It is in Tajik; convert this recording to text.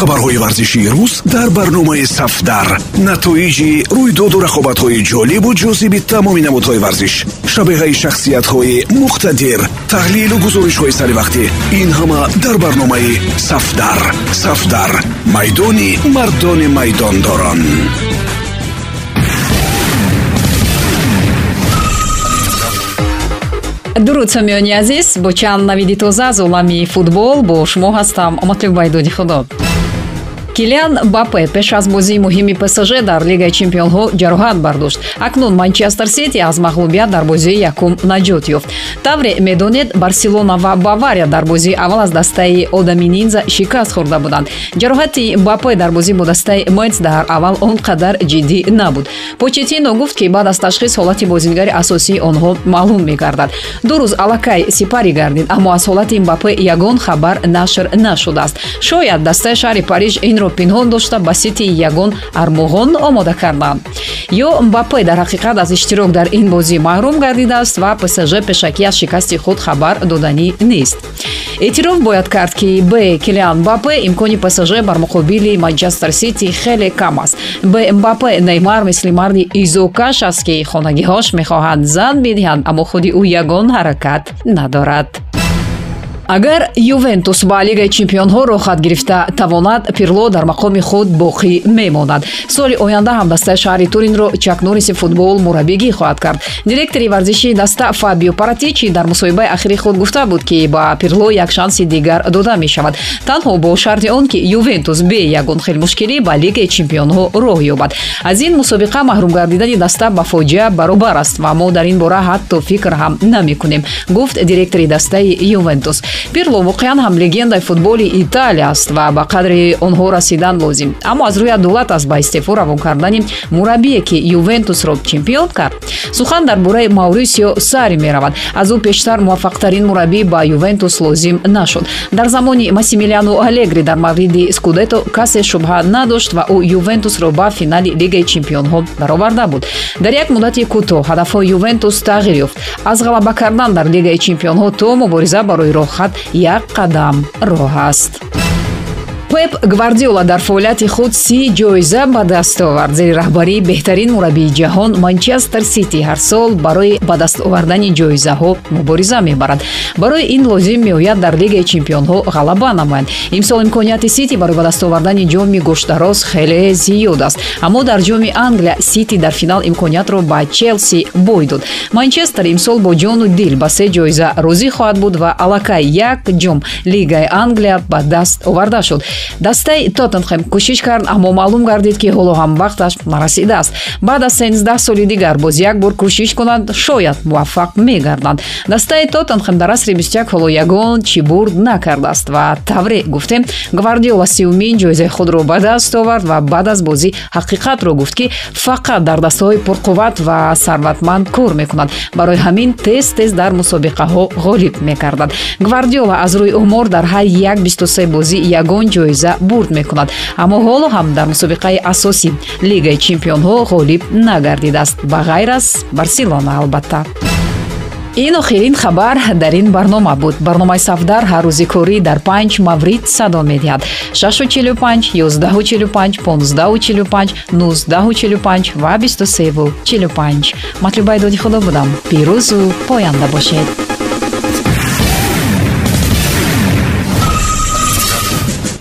хабарҳои варзишии рӯз дар барномаи сафдар. Натоиҷи рӯйдоду рақобатҳои ҷолибу ҷозиби тамоми намудҳои варзиш шабеҳаи шахсиятҳои муқтадир таҳлилу гузоришҳои саривақтӣ ин ҳама дар барномаи сафдар. Сафдар майдони мардони майдондорон. Дуруд самиёни азиз бо чанд навиди тоза аз олами футбол бо шумо ҳастам. Матлуб байдоди худо килиан бапе пеш аз бозии муҳими псж дар лигаи чемпионҳо ҷароҳат бардошт. Акнун манчестер сити аз мағлубият дар бозии якум наҷот ёфт. Тавре медонед барселона ва бавария дар бозии аввал аз дастаи одами нинза шикаст хӯрда буданд. Ҷароҳати бапе дар бозӣ бо дастаи мец дар аввал он қадар ҷиддӣ набуд. Почетино гуфт ки баъд аз ташхис ҳолати бозигари асосии онҳо маълум мегардад. Ду рӯз аллакай сипарӣ гардид аммо аз ҳолати бапе ягон хабар нашр нашудааст. Шояд дастаи шаҳри париж инро пинҳон дошта ба сити ягон армоғон омода карданд ё мбапе дар ҳақиқат аз иштирок дар ин бозӣ маҳрум гардидааст ва псж пешакӣ аз шикасти худ хабар доданӣ нест. Эътироф бояд кард ки б. Килиан мбапе имкони псж бар муқобили манчестер сити хеле кам аст. Б. Мбапе неймар мисли марди изокаш аст ки хонагиҳош мехоҳанд зан бидиҳанд аммо худи ӯ ягон ҳаракат надорад агар ювентус ба лигаи чемпионҳо рохат гирифта тавонад пирло дар мақоми худ боқӣ мемонад. Соли оянда ҳам дастаи шаҳри туринро чак норриси футбол мураббигӣ хоҳад кард. Директори варзишии даста фабио паратичи дар мусоҳибаи ахири худ гуфта буд ки ба пирло як шанси дигар дода мешавад. Танҳо бо шарти он ки ювентус бе ягон хелмушкилӣ ба лигаи чемпионҳо роҳ ёбад. Аз ин мусобиқа маҳрум гардидани даста ба фоҷиа баробар аст ва мо дар ин бора ҳатто фикр ҳам намекунем гуфт директори дастаи ювентус пирло воқеан ҳам легендаи футболи италия аст ва ба қадри онҳо расидан лозим. Аммо аз рӯи адолат аст ба истеъфо равон кардани мураббие ки ювентусро чемпион кард. Сухан дар бораи маурисио сари меравад. Аз ӯ пештар муваффақтарин мураббӣ ба ювентус лозим нашуд. Дар замони массимилиано алегри дар мавриди скудето касе шубҳа надошт ва ӯ ювентусро ба финали лигаи чемпионҳо бароварда буд. Дар як муддати кӯтоҳ ҳадафҳои ювентус тағйир ёфт. Аз ғалаба кардан дар лигаи чемпионҳо то мубориза барои роҳхат як қадам роҳ аст пеп гвардиола дар фаъолияти худ си ҷоиза ба даст овард. Зери раҳбарии беҳтарин мураббии ҷаҳон манчестер сити ҳар сол барои ба даст овардани ҷоизаҳо мубориза мебарад. Барои ин лозим меояд дар лигаи чемпионҳо ғалаба намоянд. Имсол имконияти сити барои ба даст овардани ҷоми гӯштдароз хеле зиёд аст. Аммо дар ҷоми англия сити дар финал имкониятро ба челси бой дод. Манчестер имсол бо ҷону дил ба се ҷоиза розӣ хоҳад буд ва аллакай як ҷом лигаи англия ба даст оварда шуд дастаи тоттенхем кӯшиш кард аммо маълум гардид ки ҳоло ҳам вақташ нарасидааст. Баъд аз сенздаҳ соли дигар боз як бор кӯшиш кунанд шояд муваффақ мегарданд дастаи тоттенхем дар асри бистяк ҳоло ягон чӣ бурд накардааст ва тавре гуфтем гвардиола сеюмин ҷоизаи худро ба даст овард ва баъд аз бозӣ ҳақиқатро гуфт ки фақат дар дастаҳои пурқувват ва сарватманд кор мекунад. Барои ҳамин тез тез дар мусобиқаҳо ғолиб мекардад. Гвардиола аз рӯи умор дар ҳар як бисту се бозӣ ягон ҷоиза бурд мекунад. Аммо ҳоло ҳам дар мусобиқаи асосӣ лигаи чемпионҳо ғолиб нагардидааст. Ба ғайр аз барселона албатта. Ин охирин хабар дар ин барнома буд. Барномаи сафдар ҳар рӯзи корӣ дар панҷ маврид садо медиҳад. 645 145 1545 1945 ва 2345 матлубайдоди худо будам. Пирӯзу поянда бошед